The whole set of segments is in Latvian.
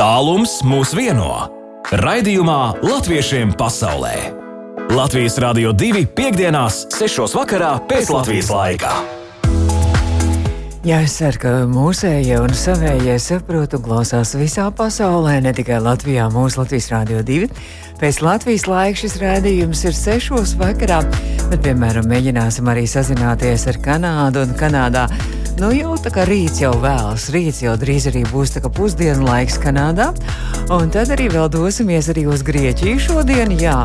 Tālums mūs vieno. Raidījumā Latviešiem pasaulē. Latvijas Rādio 2.5.6. vakarā pēc Latvijas laika. Jā, es ceru, ka mūsējie un savējie saprot un klausās visā pasaulē, ne tikai Latvijā, mūsu Latvijas Rādio 2. Pēc Latvijas laika šis rādījums ir 6. vakarā, bet, piemēram, mēģināsim arī sazināties ar Kanādu un Kanādā. Nu, jau tā kā rīts jau vēlas, rīts jau drīz arī būs pusdienu laiks Kanādā, un tad arī vēl dosimies arī uz Grieķiju šodien. Jā.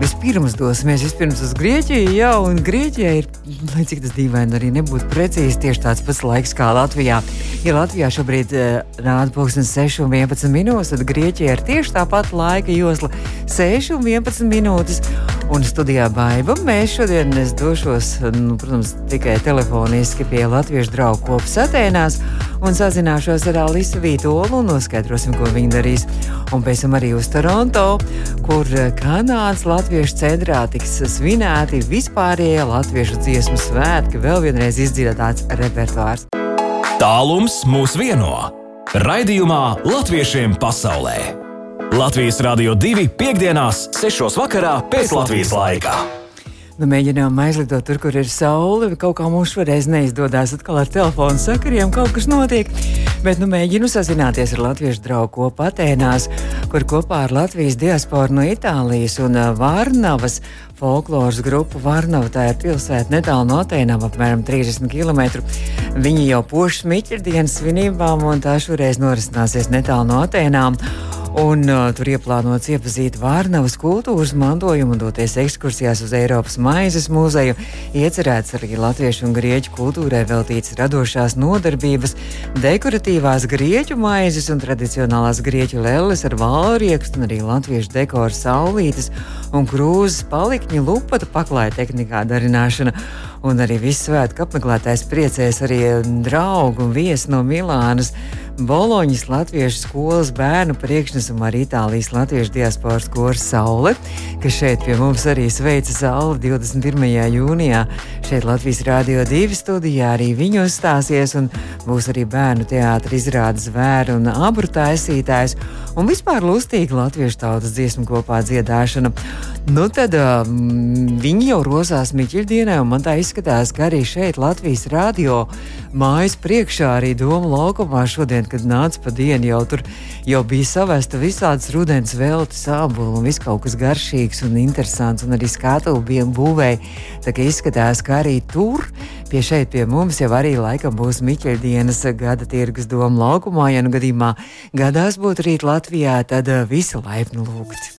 Vispirms dosimies vispirms uz Grieķiju, jā, un Grieķijai ir, lai cik tas dīvaini arī nebūtu precīzi, tieši tāds pats laiks kā Latvijā. Ja Latvijā šobrīd uh, rāda pulkstenis 6,11 minūtes, tad Grieķijai ir tieši tāpat laika josla 6,11 minūtes. Un studijā Baiba mēs šodien došos, nu, protams, tikai telefoniski pie latviešu draugu kopas Atēnās un sazināšos ar Alisu Vītolu un noskaidrosim, ko viņi darīs. Un pēc tam arī uz Toronto, kur Kanādas Latviešu centrā tiks svinēti vispārējie latviešu dziesmu svētki, vēl vienreiz izdziedāts repertuārs. Tālums mūs vieno. Raidījumā Latviešiem pasaulē. Latvijas Rādio 2.5.6. vakarā pēc Latvijas laika. Nu, mēģinām aizlidot tur, kur ir saule. Kaut kā mums šoreiz neizdodas atkal ar telefonu sakariem, kaut kas notiek. Bet nu, mēģinu sazināties ar latviešu draugu kopu Atēnās, kur kopā ar Latvijas diasporu no Itālijas un Vārnavas folkloras grupu Varnava. Tā ir pilsēta netālu no Atēnām, apmēram 30 km. Viņi jau pošas miķerdienas svinībām, un tā šoreiz norisināsies netālu no Atēnām. Un, uh, tur ieplānots iepazīt Vārnavas kultūras mantojumu doties ekskursijās uz Eiropas maizes muzeju. Iecerēts arī latviešu un grieķu kultūrai veltīts radošās nodarbības, dekoratīvās grieķu maizes un tradicionālās grieķu lelles ar valriekstu un arī latviešu dekoru saulītes un krūzes palikņu lupata paklāja tehnikā darināšana. Un arī viss svētku apmeklētājs priecēs arī draugu un viesu no Milānas. Boloņas Latviešu skolas bērnu priekšnesumā ar Itālijas Latviešu diasporas koru Saule, kas šeit pie mums arī sveica Sauli 21. jūnijā. Šeit Latvijas Rādio 2 studijā arī viņu uzstāsies un būs arī bērnu teātris izrādes zvēru un abru taisītājs un vispār lustīga latviešu tautas dziesmu kopā dziedāšana. Nu tad um, viņi jau rosās Miķļdienā, un man tā izskatās, ka arī šeit Latvijas Rādio mājas priekšā arī Doma laukumā šodien kad nāca pa dienu, jau tur jau bija savesta visādas rudens veltes ābolu un viss kaut kas garšīgs un interesants, un arī skatuvi bija būvēji. Tā kā izskatās, ka arī tur pie šeit pie mums jau arī laikam būs Miķeļdienas gada tirgus doma laukumā, ja nu gadījumā gadās būt rīt Latvijā, tad eh, visi laipni lūgti.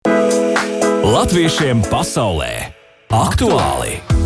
Latviešiem pasaulē aktuāli!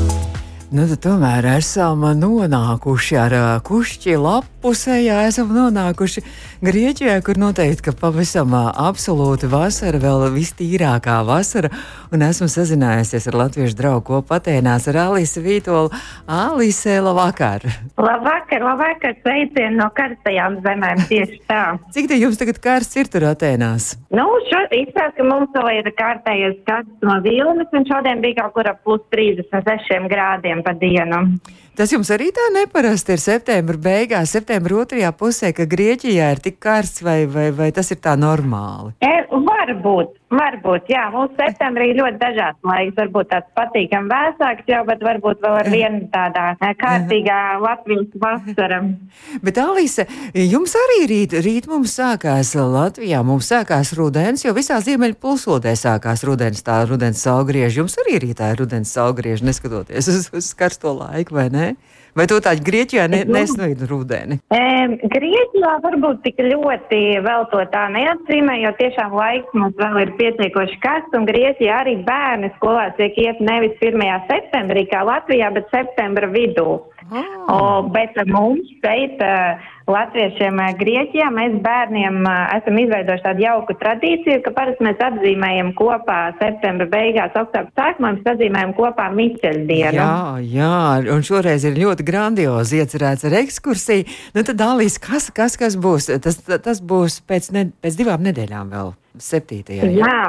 Nu, tomēr esam nonākuši ar kušķi lapusē, jā, esam nonākuši Grieķijā, kur noteikti, ka pavisam absolūti vasara, vēl vistīrākā vasara, un esmu sazinājusies ar latviešu draugu kopā Atēnās ar Alise Vītolu. Alise, labvakar! Labvakar, labvakar, sveicieni no karstajām zemēm, tieši tā. Cik te jums tagad karsts ir tur Atēnās? Nu, šodien izskatās, ka mums vēl ir kārtējais karsts no Vilnas, un šodien bija kaut kur ap plus 36 grādiem pa dienu. Tas jums arī tā neparasti ir septembra beigās, septembra otrajā pusē, ka Grieķijā ir tik karsts, vai, vai, vai tas ir tā normāli? E, varbūt, varbūt, jā, mums septembrī ļoti dažāds laiks, varbūt tāds patīkam vēsāks jau, bet varbūt vēl ar vienu tādā e, kārtīgā Latvijas vasara. Bet, Alise, jums arī rīt, rīt mums sākās Latvijā, mums sākās rudens, jo visā ziemeļu pulsodē sākās rudens, tā rudens saugriež. Jums arī rītā ir rudens saugriež, neskatoties uz, uz karsto laiku, vai ne? Ne? Vai to tādu Grieķijā ne, nesveidu rudeni? Um, Grieķijā varbūt tik ļoti vēl to tā neatzīmē, jo tiešām laiks mums vēl ir pietiekoši karsts, un Grieķijā arī bērni skolā tiek iet nevis 1. septembrī kā Latvijā, bet septembra vidū. Oh. O, bet mums šeit uh, Latviešiem Grieķijā mēs bērniem esam izveidojuši tādu jauku tradīciju, ka parasti mēs atzīmējam kopā septembra beigās, oktobra sākumā, mēs atzīmējam kopā Miķeļdienu. Jā, jā, un šoreiz ir ļoti grandiozi iecerēts ar ekskursiju. Nu tad, Dālīs, kas, kas, kas būs? Tas, tas būs pēc, ne, pēc divām nedēļām vēl, septītajā. Jā,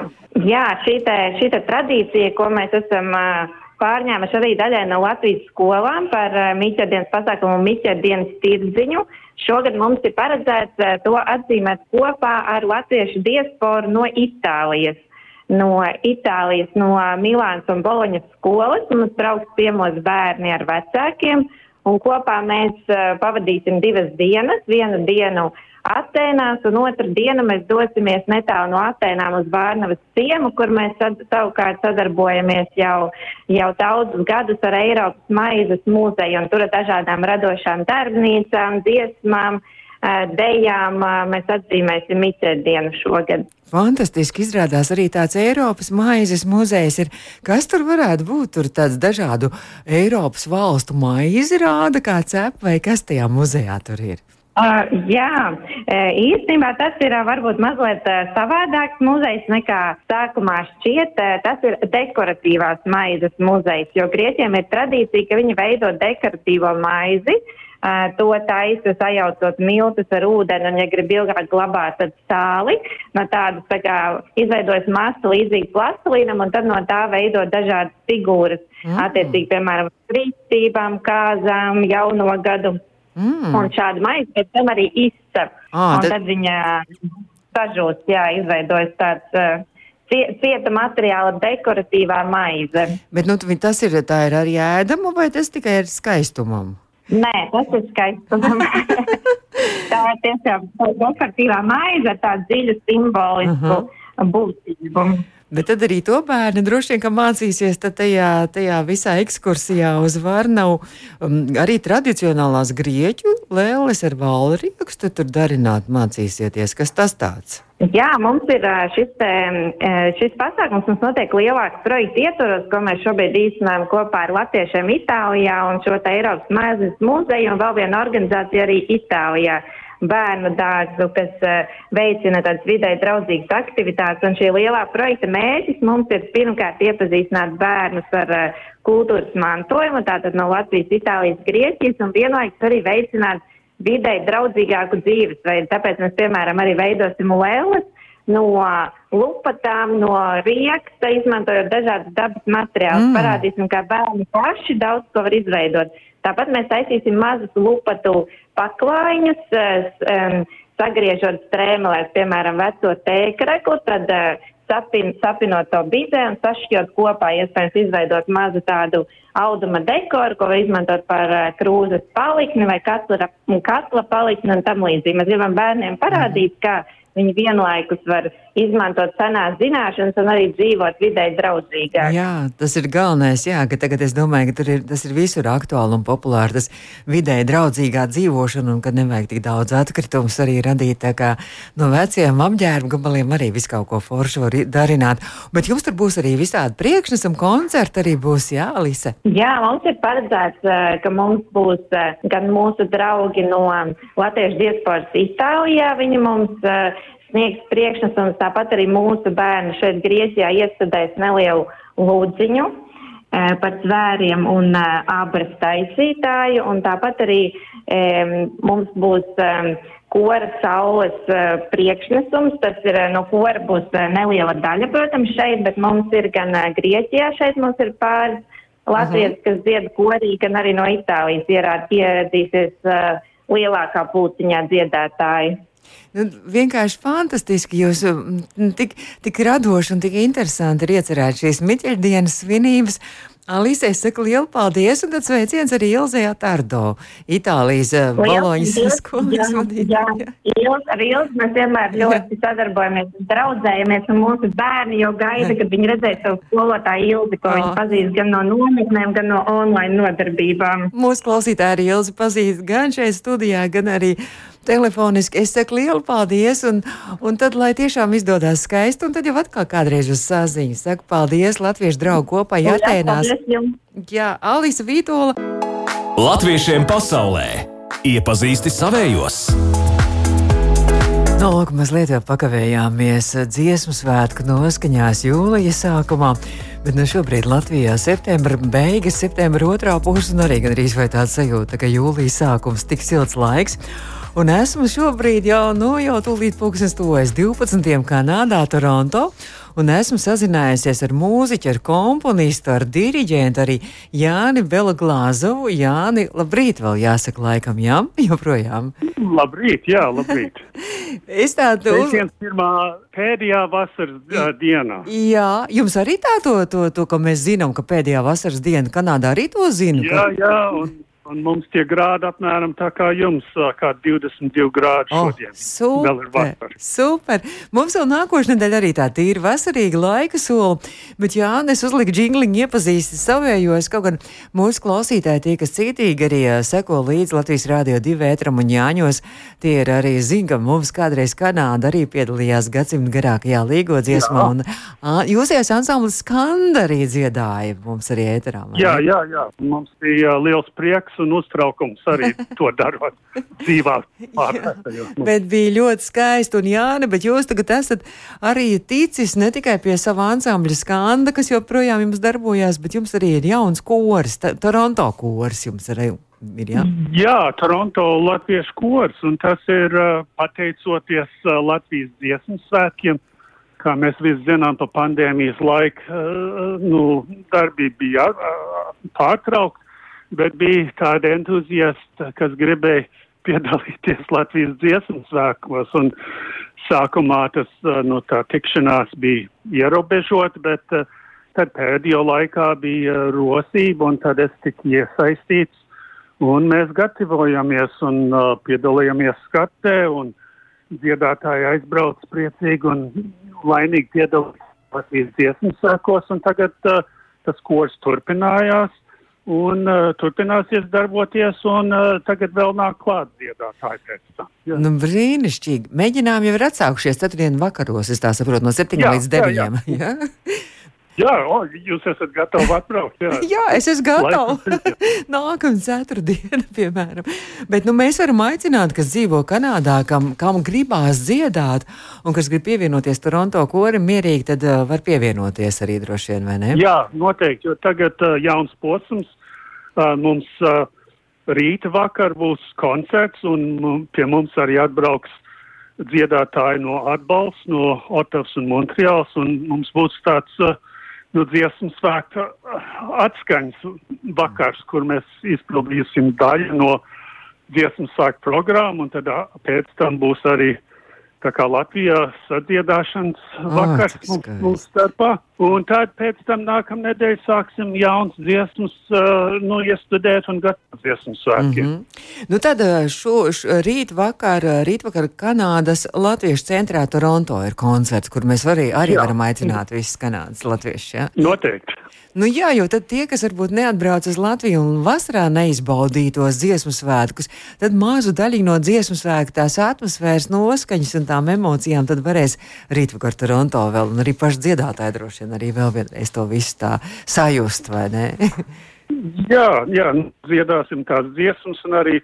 jā šī, te, šī te tradīcija, ko mēs esam uh, pārņēmuši arī daļai no Latvijas skolām par uh, Miķerdienas pasākumu Miķerdienas tirdziņu. Šogad mums ir paredzēts uh, to atzīmēt kopā ar latviešu diasporu no Itālijas. No Itālijas, no Milānas un Boloņas skolas mums brauks ciemos bērni ar vecākiem, un kopā mēs uh, pavadīsim divas dienas. Vienu dienu Atēnās, un otru dienu mēs dosimies netālu no Atēnām uz Vārnavas ciemu, kur mēs sad, savukārt sadarbojamies jau, jau daudzus gadus ar Eiropas maizes mūzeju, un tur ar dažādām radošām darbnīcām, dziesmām, dejām mēs atzīmēsim Miķēdienu šogad. Fantastiski izrādās arī tāds Eiropas maizes muzejs. Ir. Kas tur varētu būt? Tur tāds dažādu Eiropas valstu maizi rāda kā cep, vai kas tajā muzejā tur ir? Uh, jā, īstenībā tas ir varbūt mazliet savādāks muzejs nekā sākumā šķiet. Tas ir dekoratīvās maizes muzejs, jo grieķiem ir tradīcija, ka viņi veido dekoratīvo maizi. Uh, to taisa sajaucot miltus ar ūdeni, un, ja grib ilgāk glabāt, tad sāli. No tādas tā kā izveidojas masa līdzīga plastilīnam, un tad no tā veido dažādas figūras. Mm. Attiecīgi, piemēram, kristībām, kāzām, jauno gadu Mm. Un šādu maizi pēc tam arī izcep. Ah, tad... tad viņa sažūst, jā, izveidojas tāds. Uh, cieta materiāla dekoratīvā maize. Bet nu, tas ir, ir arī ēdama vai tas tikai ir skaistumam? Nē, tas ir skaistumam. tā ir tiešām dekoratīvā maize ar tādu dziļu simbolisku uh -huh. būtību. Bet tad arī to bērni droši vien mācīsies tajā, tajā visā ekskursijā uz Varnavu. Um, arī tradicionālās grieķu lēles ar valriekstu tur darināt mācīsieties. Kas tas tāds? Jā, mums ir šis, te, šis pasākums, mums notiek lielāks projekts ietvaros, ko mēs šobrīd īstenojam kopā ar latviešiem Itālijā un šo te Eiropas mēzes muzeju un vēl vienu organizāciju arī Itālijā bērnu dārzu, kas uh, veicina tādas vidē draudzīgas aktivitātes. Un šī lielā projekta mērķis mums ir pirmkārt iepazīstināt bērnus ar uh, kultūras mantojumu, tātad no Latvijas, Itālijas, Grieķijas, un vienlaikus arī veicināt vidē draudzīgāku dzīvesveidu. Tāpēc mēs, piemēram, arī veidosim lēles no lupatām, no rieksta, izmantojot dažādas dabas materiālus. Mm. Parādīsim, kā bērni paši daudz ko var izveidot. Tāpat mēs taisīsim mazus lupatu paklājiņus, um, sagriežot strēmelēs, piemēram, veco tēkreklu, tad uh, sapin, sapinot to bizē un sašķiot kopā, iespējams, izveidot mazu tādu auduma dekoru, ko var izmantot par uh, krūzes palikni vai katla, katla palikni un tam līdzīgi. Mēs gribam bērniem parādīt, kā viņi vienlaikus var izmantot senās zināšanas un arī dzīvot vidē draudzīgāk. Jā, tas ir galvenais, jā, ka tagad es domāju, ka ir, tas ir visur aktuāli un populāri, tas vidē draudzīgā dzīvošana un ka nevajag tik daudz atkritumus arī radīt, tā kā no veciem apģērba gabaliem arī visu kaut ko foršu var darināt. Bet jums tur būs arī visādi priekšnesam koncerti arī būs, jā, Lise? Jā, mums ir paredzēts, ka mums būs gan mūsu draugi no Latviešu diasporas Itālijā, viņi mums uh, sniegs priekšnesums. Tāpat arī mūsu bērni šeit Grieķijā iestudēs nelielu lūdziņu e, par zvēriem un e, abras taisītāju, un tāpat arī e, mums būs e, kora saules e, priekšnesums. Tas ir e, no kora būs e, neliela daļa, protams, šeit, bet mums ir gan e, Grieķijā šeit mums ir pāris latvieši, kas dzied korī, gan arī no Itālijas ierād, ieradīsies e, lielākā pūciņā dziedātāji. Nu, vienkārši fantastiski. Jūs mm, tik, tik radoši un tik interesanti ir iecerēt šīs Miķeļdienas svinības. Alīsē saka lielu paldies, un tad sveiciens arī Ilzē Atardo, Itālijas eh, skolas vadītājai. Jā, jā. ar Ilzi mēs vienmēr ļoti sadarbojamies, draudzējamies, un mūsu bērni jau gaida, kad viņi redzēs savu skolotāju Ilzi, ko oh. viņi pazīst gan no nometnēm, gan no online nodarbībām. Mūsu klausītāji arī Ilzi pazīst gan šeit studijā, gan arī telefoniski. Es saku lielu paldies, un, un tad, lai tiešām izdodas skaisti, un tad jau atkal kādreiz uz saziņu. Saku paldies Latviešu draugu kopā Jātēnās. Jā, Alisa Vītola. Latviešiem pasaulē iepazīsti savējos. Nu, lūk, mazliet jau pakavējāmies dziesmu svētku noskaņās jūlija sākumā. Bet nu, šobrīd Latvijā ir septembra beigas, septembra otrā puse, un arī gandrīz vai tāda sajūta, ka jūlijas sākums tik silts laiks. Un esmu šobrīd jau, nu, jau tūlīt pūkstens tuvojas 12. Kanādā, Toronto un esmu sazinājusies ar mūziķu, ar komponistu, ar diriģentu, arī Jāni Belaglāzovu. Jāni, labrīt, vēl jāsaka laikam, jā, joprojām. Labrīt, jā, labrīt. es tādu uz... pirmā pēdējā vasaras uh, dienā. Jā, jums arī tā to, to, to, ko mēs zinām, ka pēdējā vasaras diena Kanādā arī to zina. Jā, ka... jā, un Un mums tie grādi apmēram tā kā jums, kā 22 grādi oh, šodien. Super, super. Mums vēl nākošais nedēļa arī tā tīra vasarīga laika sola, bet jā, es uzliku džingliņu iepazīsti savējos, kaut gan mūsu klausītāji tie, kas cītīgi arī seko līdz Latvijas Rādio 2 ētram un jāņos, tie ir arī zina, ka mums kādreiz Kanāda arī piedalījās gadsimta garākajā līgo dziesmā, un a, jūsies ansamblis Skanda arī dziedāja mums arī ēterā. Jā, jā, jā, mums bija liels prieks prieks un uztraukums arī to darot dzīvā pārvērtējos. bet bija ļoti skaisti un Jāni, bet jūs tagad esat arī ticis ne tikai pie sava ansambļa skanda, kas joprojām jums darbojās, bet jums arī ir jauns kors, Toronto kors jums arī. Ir, jā? jā, Toronto Latviešu kors, un tas ir pateicoties Latvijas dziesmu svētkiem, kā mēs visi zinām, pa pandēmijas laiku nu, darbība bija pārtraukta bet bija tādi entuziasti, kas gribēja piedalīties Latvijas dziesmu svētkos. Un sākumā tas, nu, tā tikšanās bija ierobežota, bet uh, tad pēdējo laikā bija rosība, un tad es tiku iesaistīts. Un mēs gatavojamies un uh, piedalījāmies skatē, un dziedātāji aizbrauc priecīgi un laimīgi piedalījās Latvijas dziesmu sēkos, un tagad uh, tas kurs turpinājās un uh, turpināsies darboties, un uh, tagad vēl nāk klāt dziedātāji pēc tam. Jā. Nu, brīnišķīgi. Mēģinājumi jau ir atsākušies ceturtdien vakaros, es tā saprotu, no 7 jā, līdz 9. Jā, jā. Jā, o, jūs esat gatavi atbraukt. Jā, jā es esmu gatavs. Nākamā ceturtdiena, piemēram. Bet nu, mēs varam aicināt, kas dzīvo Kanādā, kam, kam gribās dziedāt, un kas grib pievienoties Toronto korim, mierīgi, tad uh, var pievienoties arī droši vien, vai ne? Jā, noteikti, jo tagad uh, jauns posms uh, mums uh, rīta vakar būs koncerts, un pie mums arī atbrauks dziedātāji no atbalsts, no Otavas un Montreāls, un mums būs tāds uh, nu, dziesmu svētku atskaņas vakars, kur mēs izpildīsim daļu no dziesmu svētku programmu, un tad pēc tam būs arī tā kā Latvijā sadziedāšanas vakars oh, mums, mums starpā. Un tad pēc tam nākamnedēļ sāksim jauns dziesmas, uh, nu, iestudēt un gatavot dziesmu svētkiem. Mm -hmm. Nu tad šo, šo rīt vakar, rīt vakar Kanādas Latviešu centrā Toronto ir koncerts, kur mēs arī, arī jā. varam aicināt visus Kanādas latviešus, jā? Noteikti. Nu jā, jo tad tie, kas varbūt neatbrauc uz Latviju un vasarā neizbaudītos dziesmu svētkus, tad mazu daļiņu no dziesmu svētku tās atmosfēras noskaņas un tām emocijām tad varēs rīt vakar Toronto vēl un arī paši dziedātāji droši vien arī vēl vienreiz to visu tā sajust, vai ne? jā, jā, nu, dziedāsim tās dziesmas un arī,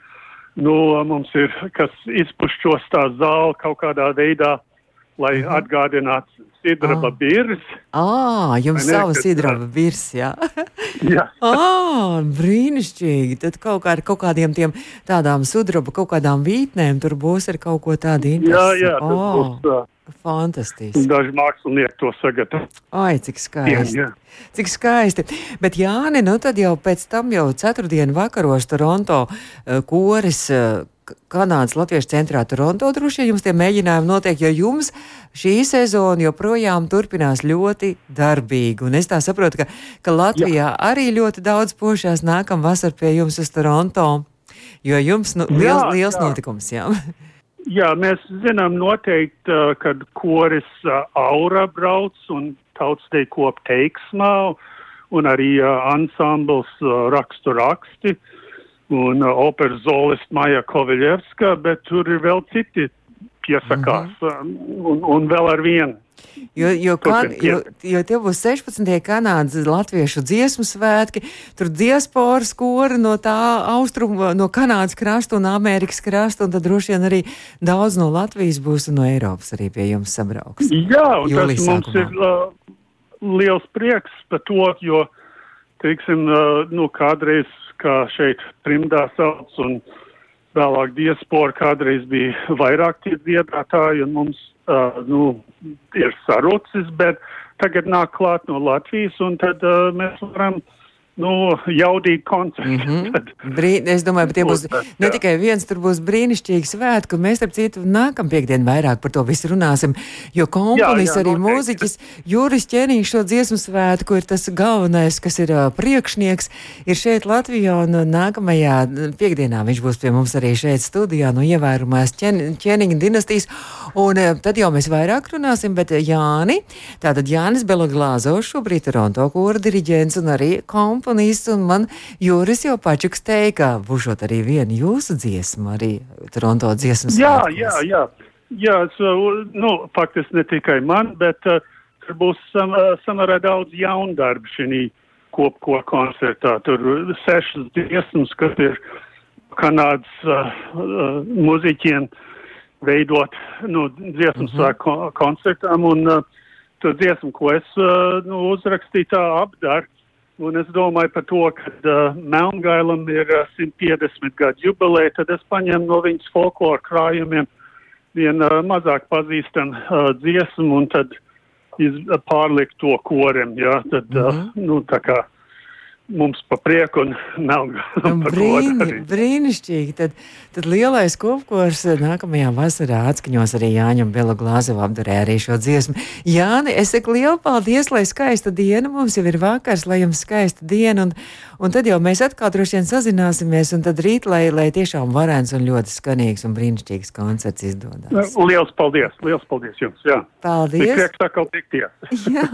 nu, mums ir, kas izpušķos tā zāle kaut kādā veidā, lai mhm. -huh. atgādinātu sidraba ah. birs. Ah, jums ne, savu sidraba birs, jā. jā. ah, brīnišķīgi. Tad kaut, kā ar kaut kādiem tiem tādām sudraba, kaut kādām vītnēm tur būs ar kaut ko tādu interesantu. Jā, jā, tas oh. būs. Uh, Fantastiski. Daži mākslinieki to sagatavo. Ai, cik skaisti. Jā, jā. Cik skaisti. Bet, Jāni, nu tad jau pēc tam, jau ceturtdienu vakaros Toronto koris. Uh, Kanādas Latviešu centrā Toronto droši vien jums tie mēģinājumi notiek, jo jums šī sezona joprojām turpinās ļoti darbīgi. Un es tā saprotu, ka, ka Latvijā Jā. arī ļoti daudz pošās nākamā vasarā pie jums uz Toronto, jo jums nu, liels, jā, liels jā. notikums. Jā. Jā, mēs zinām noteikti, uh, kad koris uh, aura brauc un tautstei kop teiksmā un arī uh, ansambls uh, rakstu raksti un uh, operas zolists Maija Koviļevska, bet tur ir vēl citi piesakās mm -hmm. un, un vēl ar vienu. Jo, jo, kan, jo, jo tie būs 16. Kanādas latviešu dziesmu svētki, tur diasporas kori no tā austrumu, no Kanādas krasta un Amerikas krasta, un tad droši vien arī daudz no Latvijas būs un no Eiropas arī pie jums sabrauks. Jā, un tas mums sākumā. ir uh, liels prieks par to, jo, teiksim, uh, nu, kādreiz, kā šeit trimdā sauc un vēlāk diaspora kādreiz bija vairāk tie dziedātāji, un mums uh, nu, ir sarucis, bet tagad nāk klāt no Latvijas, un tad uh, mēs varam uh, nu, jaudīgi koncerti. Mm -hmm. Brī, es domāju, ka tie būs ne tikai viens, tur būs brīnišķīgi svētki, mēs, starp citu, nākam piekdien vairāk par to visu runāsim, jo komponists arī noteikti. mūziķis Juris Ķenīgs šo dziesmu svētku ir tas galvenais, kas ir priekšnieks, ir šeit Latvijā, un nākamajā piekdienā viņš būs pie mums arī šeit studijā no ievērumās Ķenīga dinastijas, un tad jau mēs vairāk runāsim, bet Jāni, tātad Jānis Beloglāzovs šobrīd Toronto kora diriģents un arī komponists komponists, un man Juris jau pačukstēja, ka būšot arī viena jūsu dziesma, arī Toronto dziesmas. Jā, jā, jā. Jā, so, nu, faktiski ne tikai man, bet uh, tur būs sam, uh, samērā daudz jaundarbu šī kopko koncertā. Tur sešas dziesmas, kas ir Kanādas uh, uh, muziķiem veidot nu, dziesmas mm -hmm. kon koncertām, un uh, tur dziesma, ko es uh, nu, uzrakstīju tā apdara Un es domāju par to, ka uh, Melngailam ir uh, 150 gadu jubileja, tad es paņemu no viņas folkloru krājumiem vienu uh, mazāk pazīstamu uh, dziesmu un tad iz, uh, pārlikt to korem, jā, tad, mm -hmm. uh, nu, tā kā mums pa prieku un melngu. Brīni, brīnišķīgi. Tad, tad lielais kopkors nākamajā vasarā atskaņos arī Jāņam Bela Glāzeva apdarē arī šo dziesmu. Jāni, es saku lielu paldies, lai skaista diena. Mums jau ir vakars, lai jums skaista diena. Un, un tad jau mēs atkal droši vien sazināsimies. Un tad rīt, lai, lai tiešām varens un ļoti skanīgs un brīnišķīgs koncerts izdodas. Liels paldies! Liels paldies jums! Jā. Paldies! Prieks atkal tikties! jā,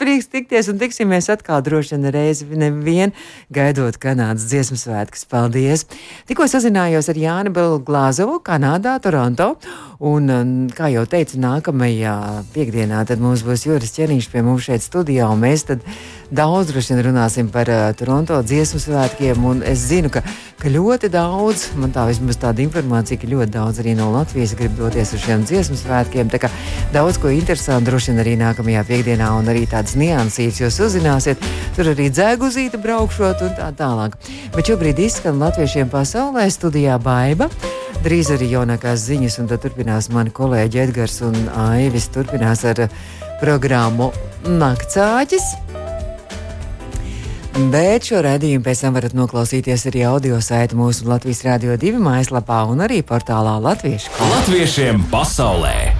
prieks tikties un tiksimies atkal droši vien reizi nevienu vien, gaidot Kanādas dziesmu svētkus. Paldies! Tikko sazinājos ar Jāni Belglāzovu, Kanādā, Toronto. Un, kā jau teicu, nākamajā piekdienā mums būs Juris Černiņš pie mums šeit studijā, mēs daudz droši vien runāsim par uh, Toronto dziesmu svētkiem. Es zinu, ka, ka ļoti daudz, man tā vismaz tāda informācija, ka ļoti daudz arī no Latvijas grib doties uz šiem dziesmu svētkiem. Tā kā daudz ko interesantu droši vien arī nākamajā piekdienā, un arī tādas niansītas jūs uzzināsiet. Tur arī dzēguzīte braukšot un tā tālāk. Bet šobrīd izskan latviešiem pasaulē studijā Baiba. Drīz arī jaunākās ziņas, un tad turpinās mani kolēģi Edgars un Aivis. Turpinās ar programmu Naktsāķis. Bet šo redzējumu pēc tam varat noklausīties arī audio saitē mūsu Latvijas Rādio 2 mājaslapā un arī portālā Latviešu. Latviešiem pasaulē!